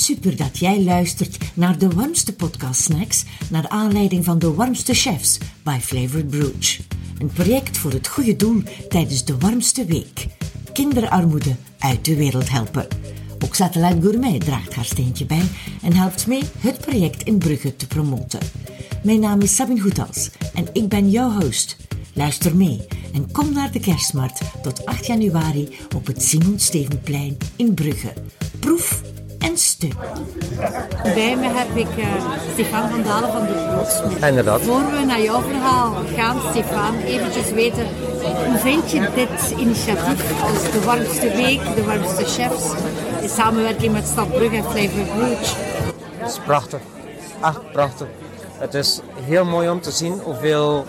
Super dat jij luistert naar de warmste podcast snacks naar aanleiding van de warmste chefs bij Flavored Brooch. Een project voor het goede doel tijdens de warmste week. Kinderarmoede uit de wereld helpen. Ook Satellite Gourmet draagt haar steentje bij en helpt mee het project in Brugge te promoten. Mijn naam is Sabine Goethals en ik ben jouw host. Luister mee en kom naar de kerstmarkt tot 8 januari op het Simon Stevenplein in Brugge. Proef en stuk. Bij me heb ik uh, Stefan van Dalen van de Broodsmith. Inderdaad. Voor we naar jouw verhaal gaan, Stefan, eventjes weten, hoe vind je dit initiatief als de warmste week, de warmste chefs, in samenwerking met Stad Brugge en Flavor? Het is prachtig. Echt prachtig. Het is heel mooi om te zien hoeveel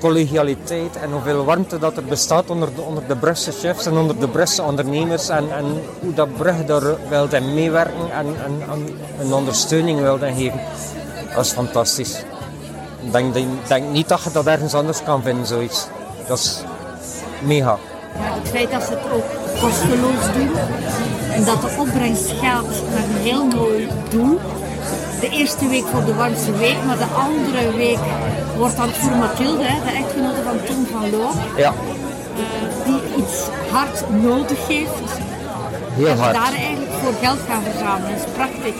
collegialiteit en hoeveel warmte dat er bestaat onder de, onder de chefs en onder de Brugse ondernemers en, en hoe dat Brugge daar wil en meewerken en, en, en een ondersteuning wil geven. Dat is fantastisch. Ik denk, denk, niet dat je dat ergens anders kan vinden, zoiets. Dat is mega. Ja, het feit dat ze het ook kosteloos doen en dat de opbrengst gaat naar een heel mooi doel. De eerste week voor de warmste week, maar de andere week wordt dan voor Mathilde, de echtgenote van Tom van Loo, Ja, uh, die iets hard nodig heeft. heel en hard. daar eigenlijk voor geld gaan verzamelen. Dat is prachtig.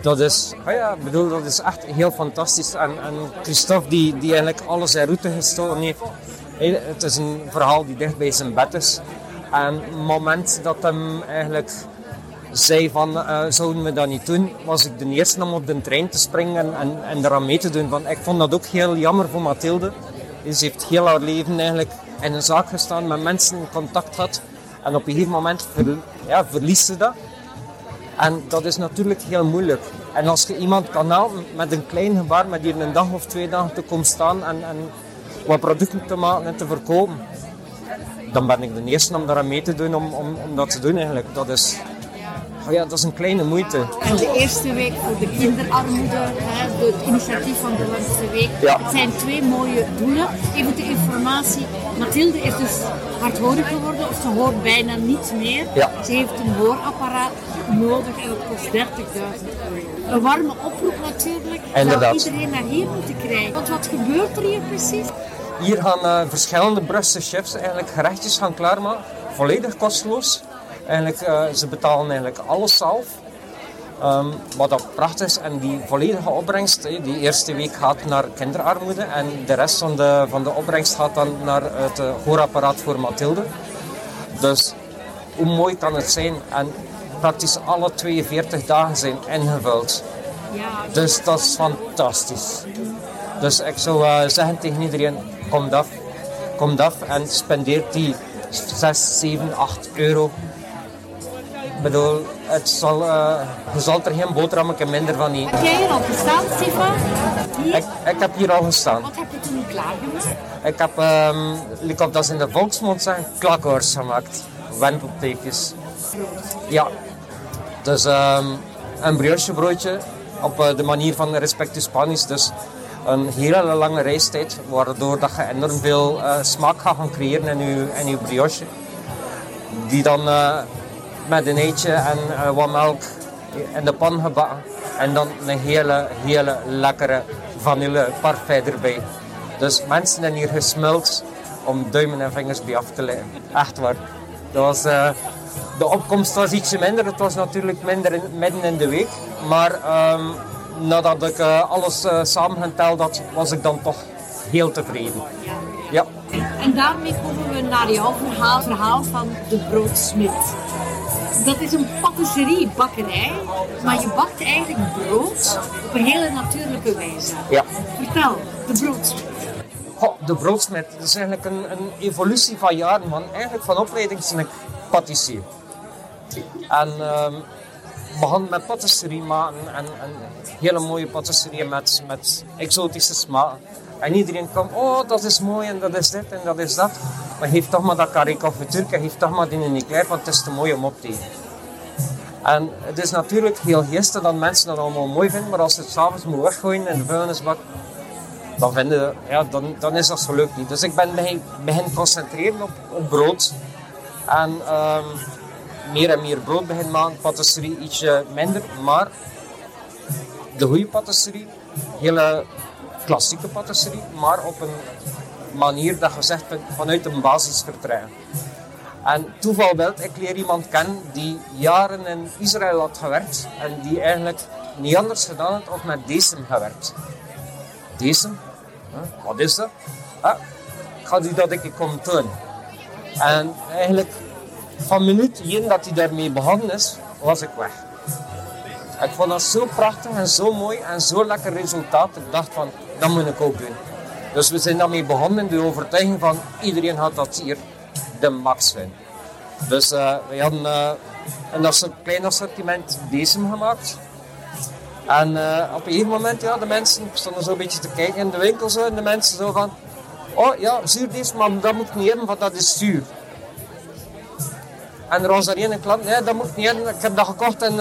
Dat is, oh ja, ik bedoel, dat is echt heel fantastisch. En, en Christophe, die, die eigenlijk alles in route gestoken heeft. Het is een verhaal die dicht bij zijn bed is. En het moment dat hem eigenlijk zei van, eh, zouden we dat niet doen, was ik de eerste om op de trein te springen en, en, eraan mee te doen. Want ik vond dat ook heel jammer voor Mathilde. Ze heeft heel haar leven eigenlijk in een zaak gestaan, met mensen in contact gehad. En op een gegeven moment ja, verliest ze dat. En dat is natuurlijk heel moeilijk. En als je iemand kan helpen met een klein gebaar, met hier een dag of twee dagen te komen staan en, en wat producten te maken en te verkopen, dan ben ik de eerste om daar mee te doen, om, om, om dat te doen eigenlijk. Dat is, oh ja, dat is een kleine moeite. En de eerste week voor de kinderarmoede, hè, het initiatief van de warmste week. Ja. Het zijn twee mooie doelen. Even de informatie. Mathilde is dus hardhorig geworden, of ze hoort bijna niets meer. Ja. Ze heeft een hoorapparaat nodig en dat kost 30.000 euro. Een warme oproep natuurlijk. Inderdaad. Zou iedereen naar hier moeten krijgen. Want wat gebeurt er hier precies? Hier gaan eh, verschillende Brusselse chefs eigenlijk gerechtjes gaan klaarmaken, volledig kosteloos. Eigenlijk, eh, ze betalen eigenlijk alles zelf. Ehm, wat dat prachtig is. En die volledige opbrengst, die eerste week gaat naar kinderarmoede. En de rest van de, van de opbrengst gaat dan naar het eh, hoorapparaat voor Mathilde. Dus hoe mooi kan het zijn? En praktisch alle 42 dagen zijn ingevuld. Dus dat is fantastisch. Dus ik zou eh, zeggen tegen iedereen, kom af. Kom af en spendeer die 6, 7, 8 euro. Ik bedoel, het zal, eh, je zal er geen boterhammetje minder van eten. heb jij hier al gestaan? Hier? Ik, ik heb hier al gestaan. Wat heb je toen klaargemaakt? Ik heb, um, ik heb dat in de volksmond zeggen, klakhoors gemaakt. Wentelteefjes. Ja. Dus ehm, een briochebroodje op eh, de manier van Respectus Spanisch. Dus een hele lange reistijd, waardoor dat je enorm veel eh, smaak gaat gaan creëren in je, in je brioche. Die dan met een eitje en eh, wat melk in de pan gebakken. En dan een hele, hele lekkere vanille parfait erbij. Dus mensen zijn hier gesmuld om duimen en vingers bij af te leggen. Echt waar. Dat was, eh, de opkomst was ietsje minder. Het was natuurlijk minder in, midden in de week. Maar ehm, nadat ik eh, alles eh, samengeteld had, was ik dan toch heel tevreden. Ja. En daarmee komen we naar jouw verhaal, verhaal van de broodsmid. Dat is een patisserie, bakkerij, maar je bakt eigenlijk brood op een hele natuurlijke wijze. ja. Vertel, de broodsmid. Goh, de broodsmid, dat is eigenlijk een, een evolutie van jaren. Van, eigenlijk van opleiding ben ik patissier. En ehm begon met patisserie maken en, en hele mooie patisserie met, met exotische smaken. En iedereen kwam, oh dat is mooi en dat is dit en dat is dat. Maar geef toch maar dat carré confituur, geef toch maar die een eclair, want het is te mooi om op te eten. En het is natuurlijk heel geestig dat mensen dat allemaal mooi vinden, maar als ze het s'avonds moet weggooien in de vuilnisbak, dan, vinden, ja, dan, dan is dat zo leuk niet. Dus ik ben begin, begin concentreren op, op brood. En ehm, meer en meer brood begint maken. Patisserie ietsje minder, maar de goede patisserie, hele klassieke patisserie, maar op een manier dat je zegt vanuit een basis vertrekken. En toeval ik leer iemand kennen die jaren in Israël had gewerkt en die eigenlijk niet anders gedaan had of met decem gewerkt. Decem? Wat is dat? Ah, ik ga die dat ik kom doen. En eigenlijk van minuut 1 dat hij daarmee begonnen is, was ik weg. Ik vond dat zo prachtig en zo mooi en zo lekker resultaat. Ik dacht van, dat moet ik ook doen. Dus we zijn daarmee begonnen de overtuiging van iedereen had dat hier de max vinden. Dus uh, we hadden uh, een klein assortiment decem gemaakt. En uh, op een gegeven moment, ja, de mensen stonden zo een beetje te kijken in de winkel en de mensen zo van, oh ja, zuurdesem, maar dat moet niet hebben, want dat is zuur. En er was er een klant, nee, dat moet niet hebben, ik heb dat gekocht en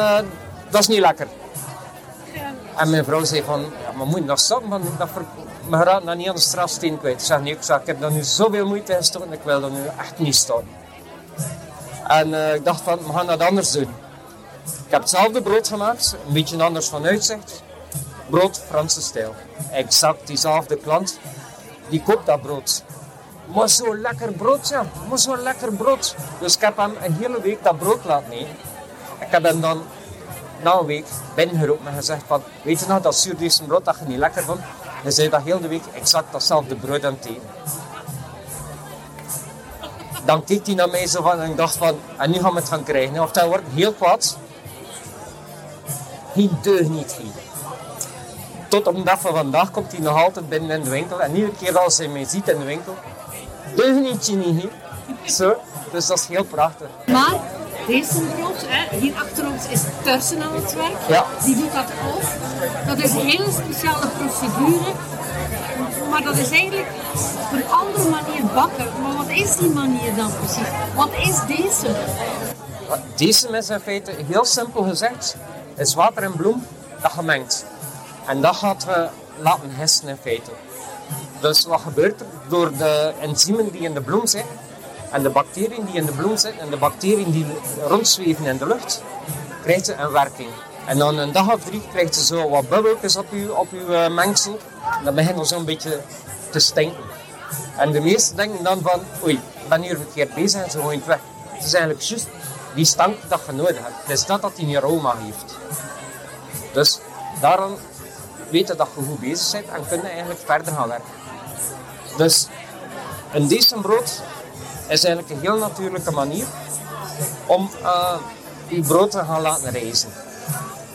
dat is niet lekker. En mijn vrouw zei van, ja, maar moet je dat stoppen, dat ver... me gaat dat niet aan de strafsteen kwijt. Ik zeg, nee, ik, ik heb daar nu zoveel moeite in gestoken, ik wil dat nu echt niet stoppen. En uh, ik dacht van, we gaan dat anders doen. Ik heb hetzelfde brood gemaakt, een beetje anders van uitzicht. Brood Franse stijl. Exact diezelfde klant, die koopt dat brood. Maar zo lekker brood, ja. Maar zo lekker brood. Dus ik heb hem een hele week dat brood laten nemen. Ik heb hem dan na een week binnengeroepen en gezegd van, weet je nog dat zuurdesembrood dat je niet lekker vond? Hij zei dat heel de week exact datzelfde brood het eten. Dan keek hij naar mij zo van en ik dacht van, en nu gaan we het gaan krijgen. Of dat wordt heel kwaad. Geen deug niet hier. Tot op de dag van vandaag komt hij nog altijd binnen in de winkel. En iedere keer als hij mij ziet in de winkel, deug niet hier. Zo, dus dat is heel prachtig. Maar deze brood, hè, hier achter ons is Tursen aan het werk. Ja. Die doet dat ook. Dat is een hele speciale procedure. Maar dat is eigenlijk op een andere manier bakken. Maar wat is die manier dan precies? Wat is deze? Deze is in feite heel simpel gezegd, is water en bloem dat gemengd. En dat gaat we laten hessen in feite. Dus wat gebeurt er? Door de enzymen die in de bloem zitten, en de bacteriën die in de bloem zitten en de bacteriën die rondzweven in de lucht, krijgt ze een werking. En dan een dag of drie krijgt ze zo wat bubbeltjes op uw, op uw uh, mengsel. En dan begint er zo'n beetje te stinken. En de meesten denken dan van, oei, ik ben hier verkeerd bezig en ze gooien het weg. Het is eigenlijk juist die stank dat je nodig hebt. Het is dat dat die aroma heeft. Dus daarom weten dat je goed bezig bent en kunnen eigenlijk verder gaan werken. Dus een decent brood is eigenlijk een heel natuurlijke manier om uh, je brood te gaan laten reizen.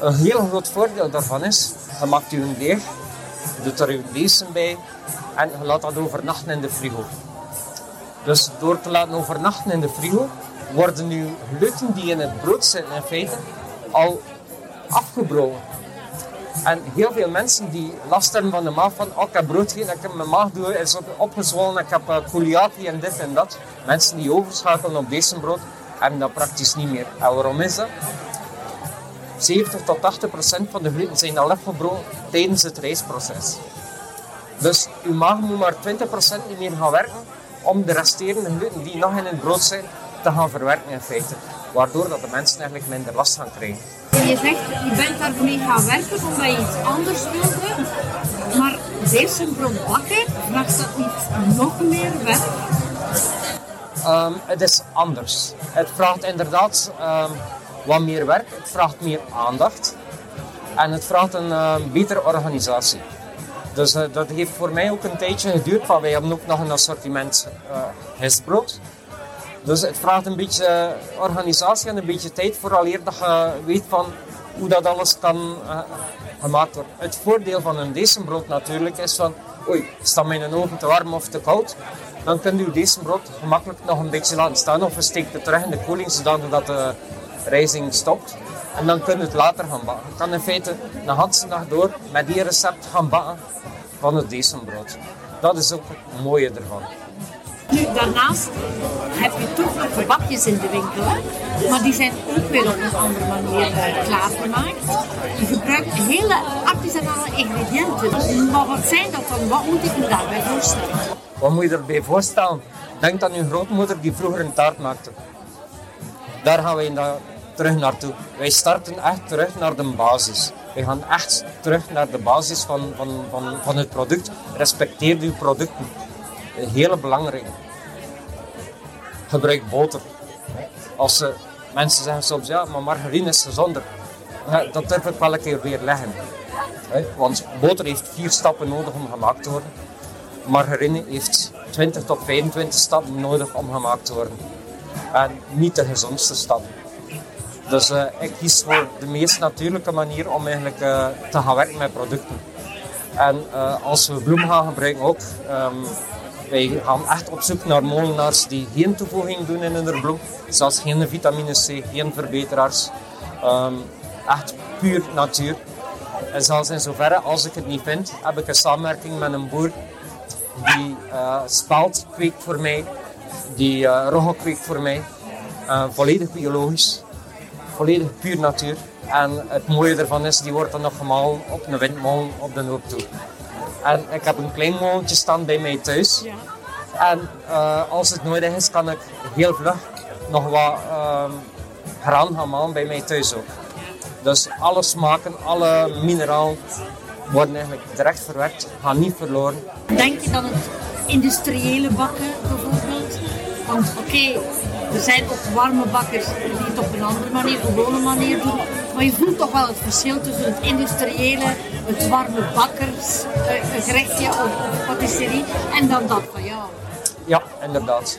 Een heel groot voordeel daarvan is, je maakt je een deeg, doet er je lezen bij en je laat dat overnachten in de frigo. Dus door te laten overnachten in de frigo, worden je gluten die in het brood zitten in feite al afgebroken. En heel veel mensen die last hebben van de maag, van oh, ik heb brood gegeten, ik heb mijn maag door, is opgezwollen, ik heb uh, en dit en dat. Mensen die overschakelen op brood hebben dat praktisch niet meer. En waarom is dat? 70 tot 80 procent van de gluten zijn al afgebroken tijdens het reisproces. Dus uw maag moet maar 20 procent niet meer gaan werken om de resterende gluten die nog in het brood zijn te gaan verwerken in feite. Waardoor dat de mensen eigenlijk minder last gaan krijgen. Je zegt, je bent daarmee gaan werken omdat je iets anders wilde. Maar deze brood bakken, vraagt dat niet nog meer werk? Um, het is anders. Het vraagt inderdaad um, wat meer werk. Het vraagt meer aandacht. En het vraagt een uh, betere organisatie. Dus uh, dat heeft voor mij ook een tijdje geduurd. Want wij hebben ook nog een assortiment uh. Dus het vraagt een beetje organisatie en een beetje tijd vooraleer dat je weet van hoe dat alles kan uh, gemaakt worden. Het voordeel van een decembrood natuurlijk is van, oei, staat mijn ogen te warm of te koud? Dan kun je decembrood gemakkelijk nog een beetje laten staan of je steekt het terug in de koeling zodat de rijzing stopt. En dan kun je het later gaan bakken. Je kan in feite een hele dag door met die recept gaan bakken van het decembrood. Dat is ook het mooie ervan. Daarnaast heb je toch nog gebakjes in de winkel, maar die zijn ook weer op een andere manier uh, klaargemaakt. Je gebruikt hele artisanale ingrediënten. Maar wat zijn dat dan? Wat moet ik me daarbij voorstellen? Wat moet je erbij voorstellen? Denk aan je grootmoeder die vroeger een taart maakte. Daar gaan wij dan terug naartoe. Wij starten echt terug naar de basis. Wij gaan echt terug naar de basis van, van, van, van het product. Respecteer uw producten. Een hele belangrijke. Gebruik boter. Als ze, mensen zeggen soms, ja, maar margarine is gezonder. Dat durf ik wel een keer weer leggen. Want boter heeft vier stappen nodig om gemaakt te worden. Margarine heeft 20 tot 25 stappen nodig om gemaakt te worden. En niet de gezondste stappen. Dus uh, ik kies voor de meest natuurlijke manier om eigenlijk uh, te gaan werken met producten. En als we bloem gaan gebruiken ook, um, wij gaan echt op zoek naar molenaars die geen toevoeging doen in hun bloem. Zelfs geen vitamine C, geen verbeteraars. Um, echt puur natuur. En zelfs in zoverre, als ik het niet vind, heb ik een samenwerking met een boer die uh, spalt kweekt voor mij, die uh, kweekt voor mij. Uh, volledig biologisch, volledig puur natuur. En het mooie ervan is, die wordt dan nog gemalen op een windmolen op de hoop toe. En ik heb een klein molentje staan bij mij thuis. Ja. En als het nodig is, kan ik heel vlug nog wat graan gaan malen bij mij thuis ook. Dus alle smaken, alle mineralen worden eigenlijk direct verwerkt, gaan niet verloren. Denk je dan het industriële bakken bijvoorbeeld? Want oké, er zijn ook warme bakkers die het op een andere manier, gewone manier doen. Maar je voelt toch wel het verschil tussen het industriële, het warme bakkers, eh, een of, of patisserie en dan dat van jou. Ja, inderdaad.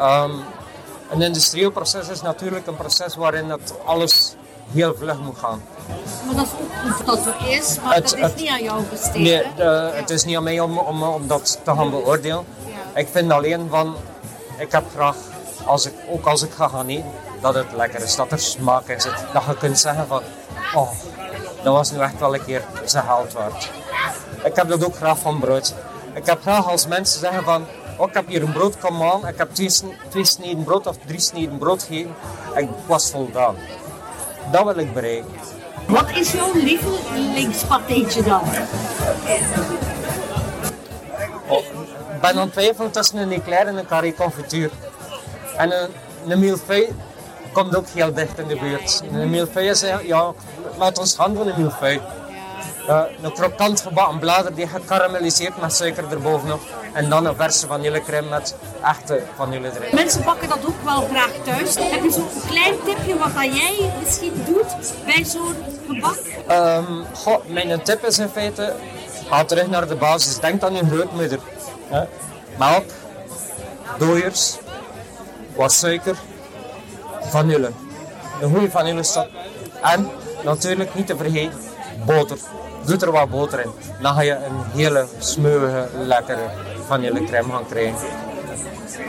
Um, een industrieel proces is natuurlijk een proces waarin het alles heel vlug moet gaan. Maar dat is ook dat er is, maar het, dat is niet aan jou besteed. Nee, de, het is niet aan mij om, om, om dat te gaan beoordelen. Ja. Ik vind alleen van, ik heb graag, als ik, ook als ik ga gaan eten, dat het lekker is, dat er smaak in zit. Dat je kunt zeggen van, oh, dat was nu echt wel een keer zijn geld waard. Ik heb dat ook graag van brood. Ik heb graag als mensen zeggen van, oh, ik heb hier een brood, kom aan, ik heb twee, twee sneden brood of drie sneden brood gegeten en ik was voldaan. Dat wil ik bereiken. Wat is jouw lievelingspatéetje dan? Oh, ik ben aan het tussen een eclair en een carré confituur. En een, een millefeuille komt ook heel dicht in de buurt. Een millefeuille is, ja, laat ons gaan van een millefeuille. Uh, een krokant gebakken blader die gekarameliseerd met suiker erbovenop. En dan een verse vanillecrème met echte vanille erin. Mensen bakken dat ook wel graag thuis. Heb je zo'n klein tipje wat jij misschien doet bij zo'n gebak? Um, goh, mijn tip is in feite, ga terug naar de basis. Denk aan je grootmoeder. Melk, dooiers, wat suiker, vanille. Een goede vanillestok. En natuurlijk niet te vergeten, boter. Doe er wat boter in. Dan ga je een hele smeuige, lekkere vanillecrème gaan krijgen.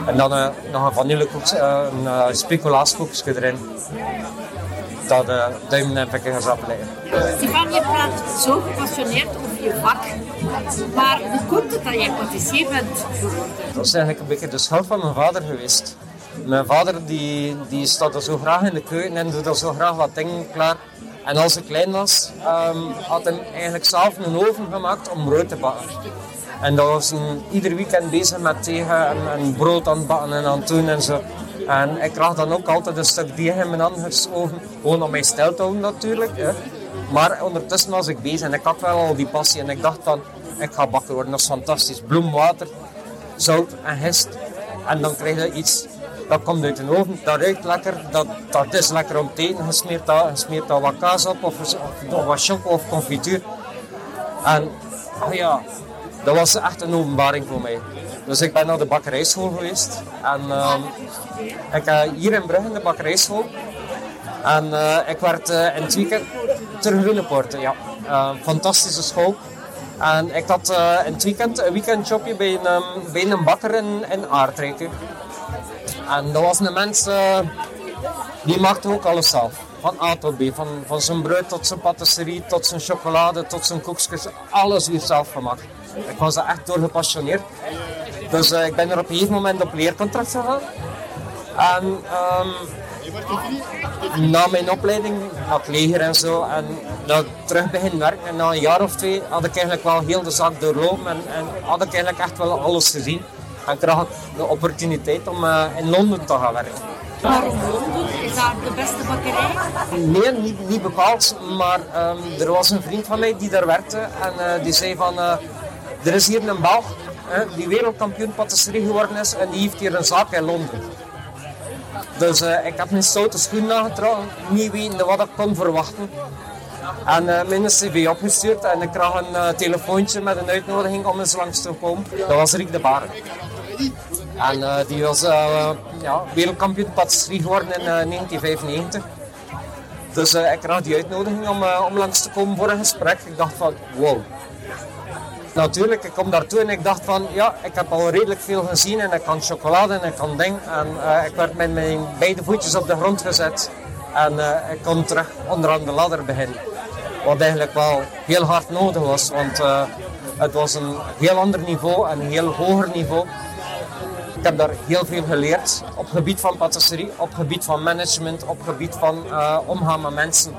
En dan uh, nog een vanillekoeks, uh, een uh, speculaaskoekje erin. Dat uh, duimen en pikken gaan. Stefan, je praat zo gepassioneerd over je vak. Maar hoe komt het dat jij patissier bent geworden? Dat is eigenlijk een beetje de schuld van mijn vader geweest. Mijn vader die, die staat er zo graag in de keuken en doet er zo graag wat dingen klaar. En als ik klein was, um, had hij eigenlijk zelf een oven gemaakt om brood te bakken. En dat was een, ieder weekend bezig met tegen en, brood aan het bakken en aan het doen en zo. En ik kreeg dan ook altijd een stuk deeg in mijn handen geschoven, gewoon om mij stil te houden natuurlijk. Hè. Maar ondertussen was ik bezig en ik had wel al die passie en ik dacht van, ik ga bakken worden, dat is fantastisch. Bloemwater, zout en gist. En dan krijg je iets dat komt uit de oven, dat ruikt lekker, dat, dat is lekker om te eten. Je smeert daar, smeert wat kaas op of, of, wat choco of confituur. En oh ja, dat was echt een openbaring voor mij. Dus ik ben naar de bakkerijschool geweest. En uh, ik uh, hier in Brugge de bakkerijschool. En uh, ik werd uh, in het weekend ter Groenepoorten, ja. fantastische school. En ik had in het weekend een weekendjobje bij een, um, bij een bakker in, in Aardrijken. En dat was een mens die maakte ook alles zelf. Van A tot B. Van, van zijn brood tot zijn patisserie, tot zijn chocolade, tot zijn koekjes. Alles weer zelf gemaakt. Ik was er echt door gepassioneerd. Dus uh, ik ben er op een gegeven moment op leercontract gegaan. En um, na mijn opleiding, na het leger en zo, en dat terug begin werken, en na een jaar of twee had ik eigenlijk wel heel de zaak doorlopen en, en had ik eigenlijk echt wel alles gezien. En kreeg ik de opportuniteit om uh, in Londen te gaan werken. Waarom Londen? Is dat de beste bakkerij? Nee, niet, niet bepaald. Maar ehm, er was een vriend van mij die daar werkte. En eh, die zei van, eh, er is hier een Belg die wereldkampioen patisserie geworden is. En die heeft hier een zaak in Londen. Dus eh, ik heb mijn stoute schoenen aangetrokken. Niet wetende wat ik kon verwachten. En uh, mijn cv opgestuurd en ik kreeg een uh, telefoontje met een uitnodiging om eens langs te komen. Dat was Riek de Baren. En uh, die was ja, wereldkampioen patisserie geworden in 1995. Dus ik kreeg die uitnodiging om, om langs te komen voor een gesprek. Ik dacht van, wow. Natuurlijk, ik kom daartoe en ik dacht van, ja, ik heb al redelijk veel gezien en ik kan chocolade en ik kan ding. En ik werd met mijn beide voetjes op de grond gezet. En ik kon terug onderaan de ladder beginnen. Wat eigenlijk wel heel hard nodig was, want het was een heel ander niveau en een heel hoger niveau. Ik heb daar heel veel geleerd op gebied van patisserie, op gebied van management, op gebied van uh, omgaan met mensen.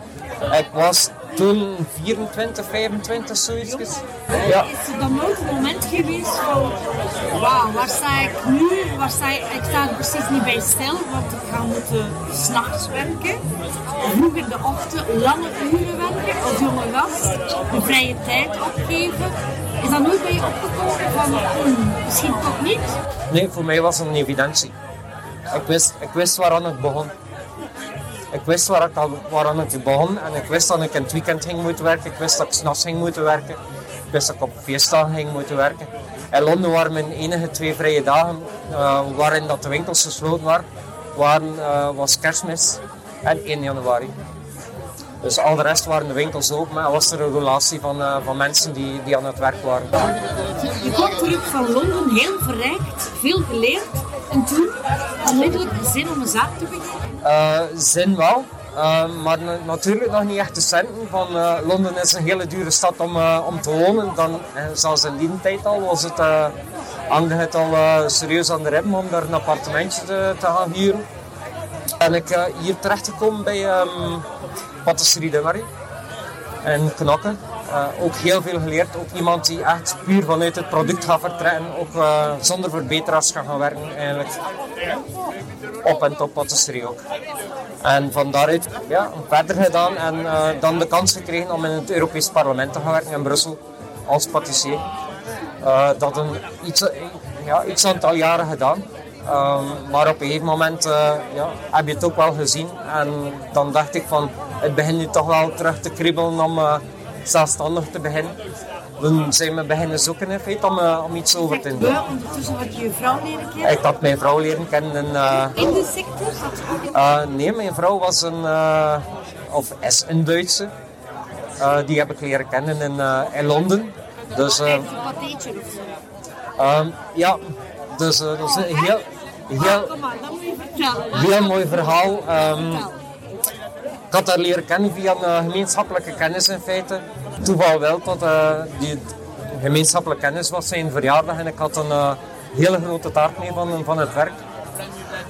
Ik was toen 24, 25, zoiets. Ja. Is er dan nooit een moment geweest van, wauw, waar sta ik nu? Waar sta ik, ik sta er precies niet bij stil, want ik ga moeten s'nachts werken. Vroeg in de ochtend lange uren werken als jonge gast. De vrije tijd opgeven. Is dat nooit bij je opgekomen van, hmm, misschien toch niet? Nee, voor mij was het een evidentie. Ik wist, ik wist waaraan het begon. Ik wist waar ik al, waaraan ik begon en ik wist dat ik in het weekend ging moeten werken. Ik wist dat ik s'nachts ging moeten werken. Ik wist dat ik op feestdagen ging moeten werken. In Londen waren mijn enige twee vrije dagen uh, waarin dat de winkels gesloten waren. waren uh, was kerstmis en 1 januari. Dus al de rest waren de winkels open, maar was er een relatie van, uh, van mensen die, die aan het werk waren. Je kwam terug van Londen, heel verrijkt, veel geleerd. En toen onmiddellijk zin om een zaak te beginnen? Uh, zin wel. Uh, maar natuurlijk nog niet echt de centen. Van, uh, Londen is een hele dure stad om, om te wonen. Dan, zoals in die tijd al was het, hangde het al serieus aan de rem om daar een appartementje te, te gaan huren. Ben ik hier terechtgekomen bij um, Patisserie de Marie in Knokken. Uh, ook heel veel geleerd. Ook iemand die echt puur vanuit het product gaat vertrekken. Ook uh, zonder verbeteraars gaat gaan werken eigenlijk. Op en top patisserie ook. En van daaruit ja, verder gedaan en uh, dan de kans gekregen om in het Europees Parlement te gaan werken in Brussel als patissier. dat een iets, ja, iets aantal jaren gedaan. Um, maar op een gegeven moment ja, heb je het ook wel gezien. En dan dacht ik van, het begint nu toch wel terug te kriebelen om zelfstandig te beginnen. We zijn we beginnen zoeken in feite om, uh, om iets over te doen. Ondertussen had je je vrouw leren kennen? Ik had mijn vrouw leren kennen. In, in de sector? Nee, mijn vrouw was een, of is een Duitse. die heb ik leren kennen in, in Londen. Dus, een of zo? Um, ja, dus dat is een heel, heel, vertellen. heel mooi verhaal. Um, ik had haar leren kennen via een gemeenschappelijke kennis in feite. Toeval wel dat die gemeenschappelijke kennis was zijn verjaardag en ik had een hele grote taart mee van, van het werk.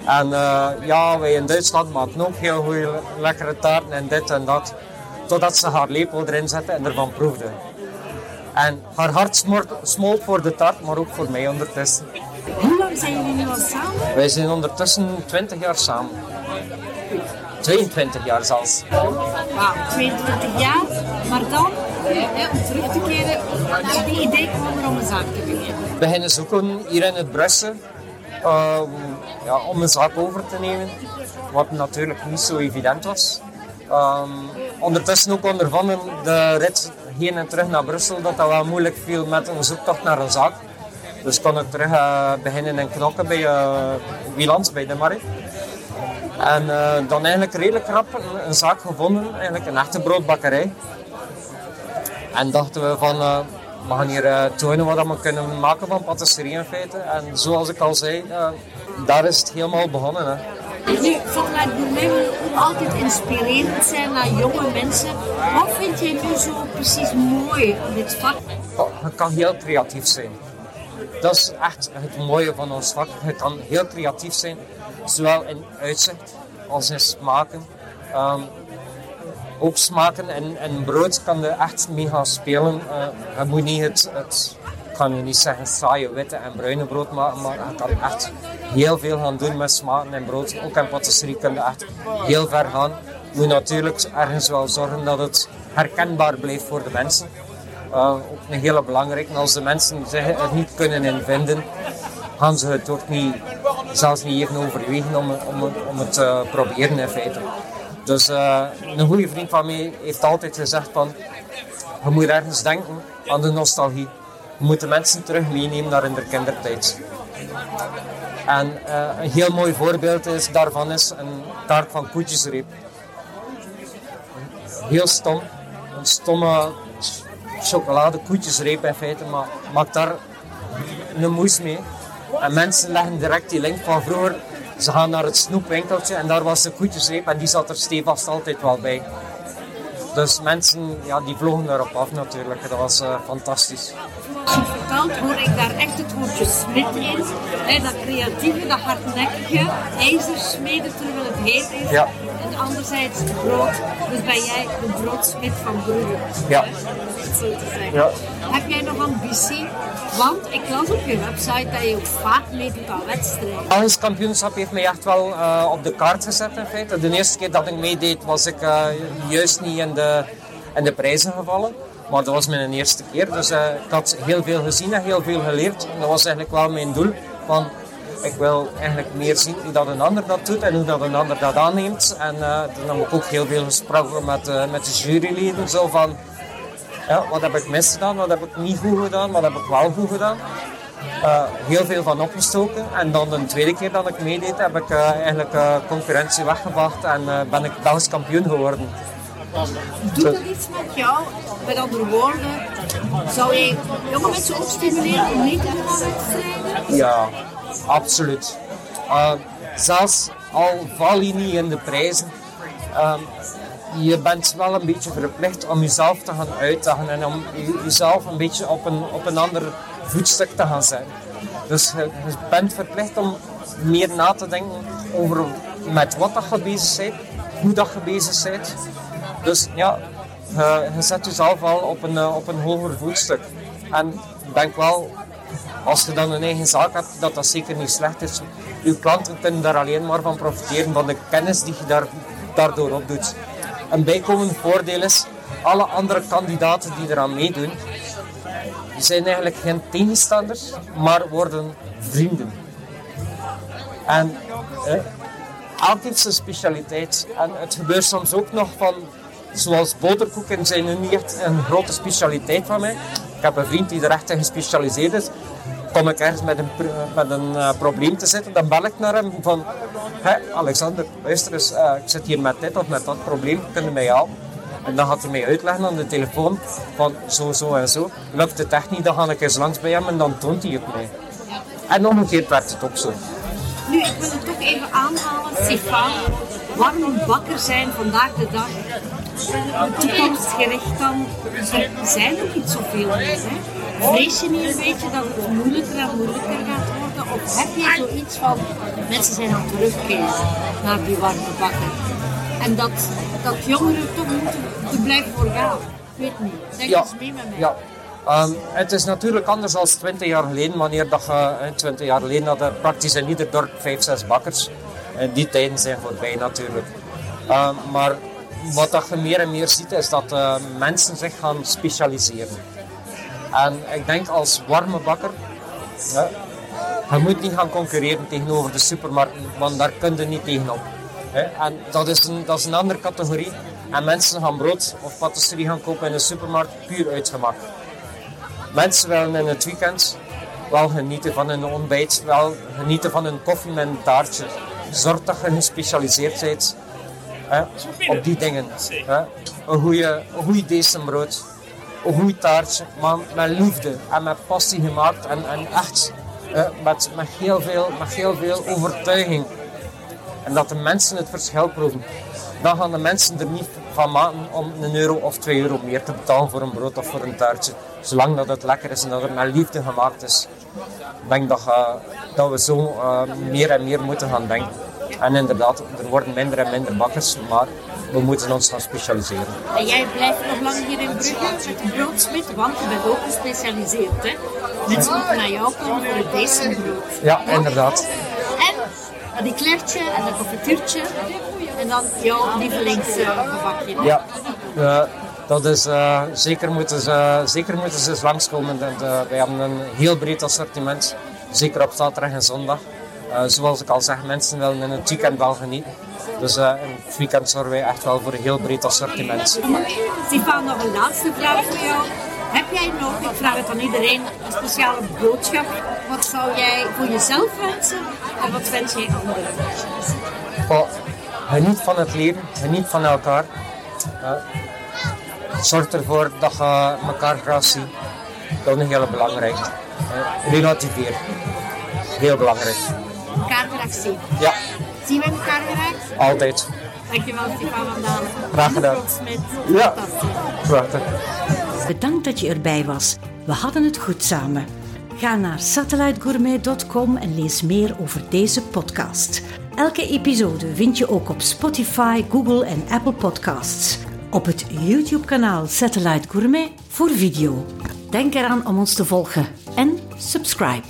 En ja, wij in Duitsland maken ook heel goede lekkere taarten en dit en dat. Totdat ze haar lepel erin zette en ervan proefde. En haar hart smolt voor de taart, maar ook voor mij ondertussen. Hoe lang zijn jullie nu al samen? Wij zijn ondertussen 20 jaar samen. 22 jaar zelfs. Wauw, 22 jaar. Maar dan, hè, om terug te keren, het idee kwam om een zaak te beginnen. We beginnen zoeken hier in het Brussel uh, ja, om een zaak over te nemen. Wat natuurlijk niet zo evident was. Um, ondertussen ook ondervonden de rit heen en terug naar Brussel dat dat wel moeilijk viel met een zoektocht naar een zaak. Dus kon ik terug uh, beginnen in knokken bij uh, Wielands, bij de Marie. En uh, dan eigenlijk redelijk rap een, zaak gevonden, eigenlijk een echte broodbakkerij. En dachten we van, we gaan hier uh, tonen wat we kunnen maken van patisserie in feite. En zoals ik al zei, daar is het helemaal begonnen. Hè. Nu, vanuit Gourmet altijd inspirerend zijn naar jonge mensen. Wat vind jij nu zo precies mooi aan dit vak? Oh, het kan heel creatief zijn. Dat is echt het mooie van ons vak. Het kan heel creatief zijn zowel in uitzicht als in smaken. Um, ook smaken en, en brood kan er echt mee gaan spelen. Uh, je moet niet het, het je niet zeggen saaie witte en bruine brood maken, maar je kan echt heel veel gaan doen met smaken en brood. Ook in patisserie kun je echt heel ver gaan. Je moet natuurlijk ergens wel zorgen dat het herkenbaar blijft voor de mensen. Ook een hele belangrijke. Als de mensen zich er niet kunnen in vinden, gaan ze het ook niet, zelfs niet even overwegen om, om, om het te proberen in feite. Dus uh, een goede vriend van mij heeft altijd gezegd van, je moet ergens denken aan de nostalgie. Je moet de mensen terug meenemen naar de kindertijd. En uh, een heel mooi voorbeeld is, daarvan is een taart van koetjesreep. Heel stom. Een stomme chocolade koetjesreep in feite, maar maak daar een moes mee. En mensen leggen direct die link van vroeger. Ze gaan naar het snoepwinkeltje en daar was de koetjesreep en die zat er stevast altijd wel bij. Dus mensen ja, die vlogen erop af natuurlijk. Dat was uh, fantastisch. Als je vertelt, hoor ik daar echt het woordje smid in. Hè, dat creatieve, dat hardnekkige, ijzersmeden terwijl het heet is. Ja. En anderzijds brood. Dus ben jij de broodsmid van Brugge. Ja. Zo te zeggen. Ja. Heb jij nog ambitie? Want ik las op je website dat je ook vaak meedoet aan wedstrijden. Belgisch kampioenschap heeft mij echt wel uh, op de kaart gezet in feite. De eerste keer dat ik meedeed was ik uh, juist niet in de, in de prijzen gevallen. Maar dat was mijn eerste keer. Dus uh, ik had heel veel gezien en heel veel geleerd. En dat was eigenlijk wel mijn doel. Van, ik wil eigenlijk meer zien hoe dat een ander dat doet en hoe dat een ander dat aanneemt. En toen heb ik ook heel veel gesproken met, met de juryleden. Zo van, ja, wat heb ik misgedaan, wat heb ik niet goed gedaan, wat heb ik wel goed gedaan. Uh, heel veel van opgestoken. En dan de tweede keer dat ik meedeed, heb ik uh, eigenlijk uh, concurrentie weggebracht en ben ik Belgisch kampioen geworden. Doet dat iets met jou? Met andere woorden, zou je jonge mensen ook stimuleren om mee te doen aan wedstrijden? Ja, absoluut. zelfs al val je niet in de prijzen, je bent wel een beetje verplicht om jezelf te gaan uitdagen en om jezelf een beetje op een, op een ander voetstuk te gaan zetten. Dus je, je bent verplicht om meer na te denken over met wat dat je bezig bent, hoe dat je bezig bent. Dus ja, je, zet jezelf al op een, op een hoger voetstuk. En ik denk wel, als je dan een eigen zaak hebt, dat dat zeker niet slecht is. Je klanten kunnen daar alleen maar van profiteren, van de kennis die je daar, daardoor opdoet. Een bijkomend voordeel is, alle andere kandidaten die eraan meedoen, zijn eigenlijk geen tegenstanders, maar worden vrienden. En eh, elk zijn specialiteit. En het gebeurt soms ook nog van, zoals boterkoeken zijn nu niet echt een grote specialiteit van mij. Ik heb een vriend die er echt in gespecialiseerd is. Kom ik ergens met een, met een uh, probleem te zitten, dan bel ik naar hem van Alexander, luister eens, uh, ik zit hier met dit of met dat probleem, kun je mij helpen? En dan gaat hij mij uitleggen aan de telefoon van zo, zo en zo. Lukt het echt niet, dan ga ik eens langs bij hem en dan toont hij het mij. En omgekeerd werd het ook zo. Nu, ik wil het toch even aanhalen, Sifan. Warme bakker zijn vandaag de dag. Toekomstgericht dan, er zijn ook niet zoveel. Hè? Vrees je niet een beetje dat het moeilijker en moeilijker gaat worden? Of heb je zoiets van, mensen zijn aan het terugkeren naar die warme bakker? En dat, dat jongeren toch moeten er blijven voor gaan. Ik weet niet. Denk Ja. eens mee met mij. Ja. Ehm, het is natuurlijk anders dan 20 jaar geleden, wanneer dat je, eh, 20 jaar geleden hadden praktisch in ieder dorp 5, 6 bakkers. En die tijden zijn voorbij natuurlijk. Ehm, maar wat dat je meer en meer ziet, is dat eh, mensen zich gaan specialiseren. En ik denk als warme bakker, ja, je moet niet gaan concurreren tegenover de supermarkten, want daar kun je niet tegenop. En dat is, een, dat is een andere categorie. En mensen gaan brood of patisserie gaan kopen in de supermarkt puur uit gemak. Mensen willen in het weekend wel genieten van hun ontbijt, wel genieten van hun koffie met een taartje. Zorg dat je gespecialiseerd bent hè, op die dingen. Hè. Een goede, een goede decembrood, taartje, maar met liefde en met passie gemaakt en, en echt eh, met, met, heel veel, met heel veel overtuiging. En dat de mensen het verschil proeven. Dan gaan de mensen er niet van maken om een euro of twee euro meer te betalen voor een brood of voor een taartje. Zolang dat het lekker is en dat het met liefde gemaakt is. Ik denk dat, eh, dat we zo eh, meer en meer moeten gaan denken. En inderdaad, er worden minder en minder bakkers, maar we moeten ons gaan specialiseren. En jij blijft nog lang hier in Brugge met de broodsmid, want je bent ook gespecialiseerd. Hè? Mensen moeten naar jou komen voor het decembrood. Ja, inderdaad. En een eclairtje en een confituurtje. En dan jouw lievelingsgebakje. Ja, eh, dat is, eh, zeker, moeten ze, zeker moeten ze eens langskomen. En, eh, wij hebben een heel breed assortiment, zeker op zaterdag en zondag. Eh, zoals ik al zeg, mensen willen in het weekend wel genieten. Dus eh, in het weekend zorgen wij echt wel voor een heel breed assortiment. Stefan, nog een laatste vraag voor jou. Heb jij nog, ik vraag het aan iedereen, een speciale boodschap? Wat zou jij voor jezelf wensen en wat wens jij anderen? Oh, geniet van het leven, geniet van elkaar. Eh, zorg ervoor dat je elkaar graag ziet. Dat is heel belangrijk. Eh, relativeer. Heel belangrijk. Zien. Ja, Zien we elkaar graag? altijd. Dankjewel Stefan van Dalen. Graag gedaan. Met Ja. Prachtig. Bedankt dat je erbij was. We hadden het goed samen. Ga naar satellitegourmet.com en lees meer over deze podcast. Elke episode vind je ook op Spotify, Google en Apple Podcasts. Op het YouTube-kanaal Satellite Gourmet voor video. Denk eraan om ons te volgen en subscribe.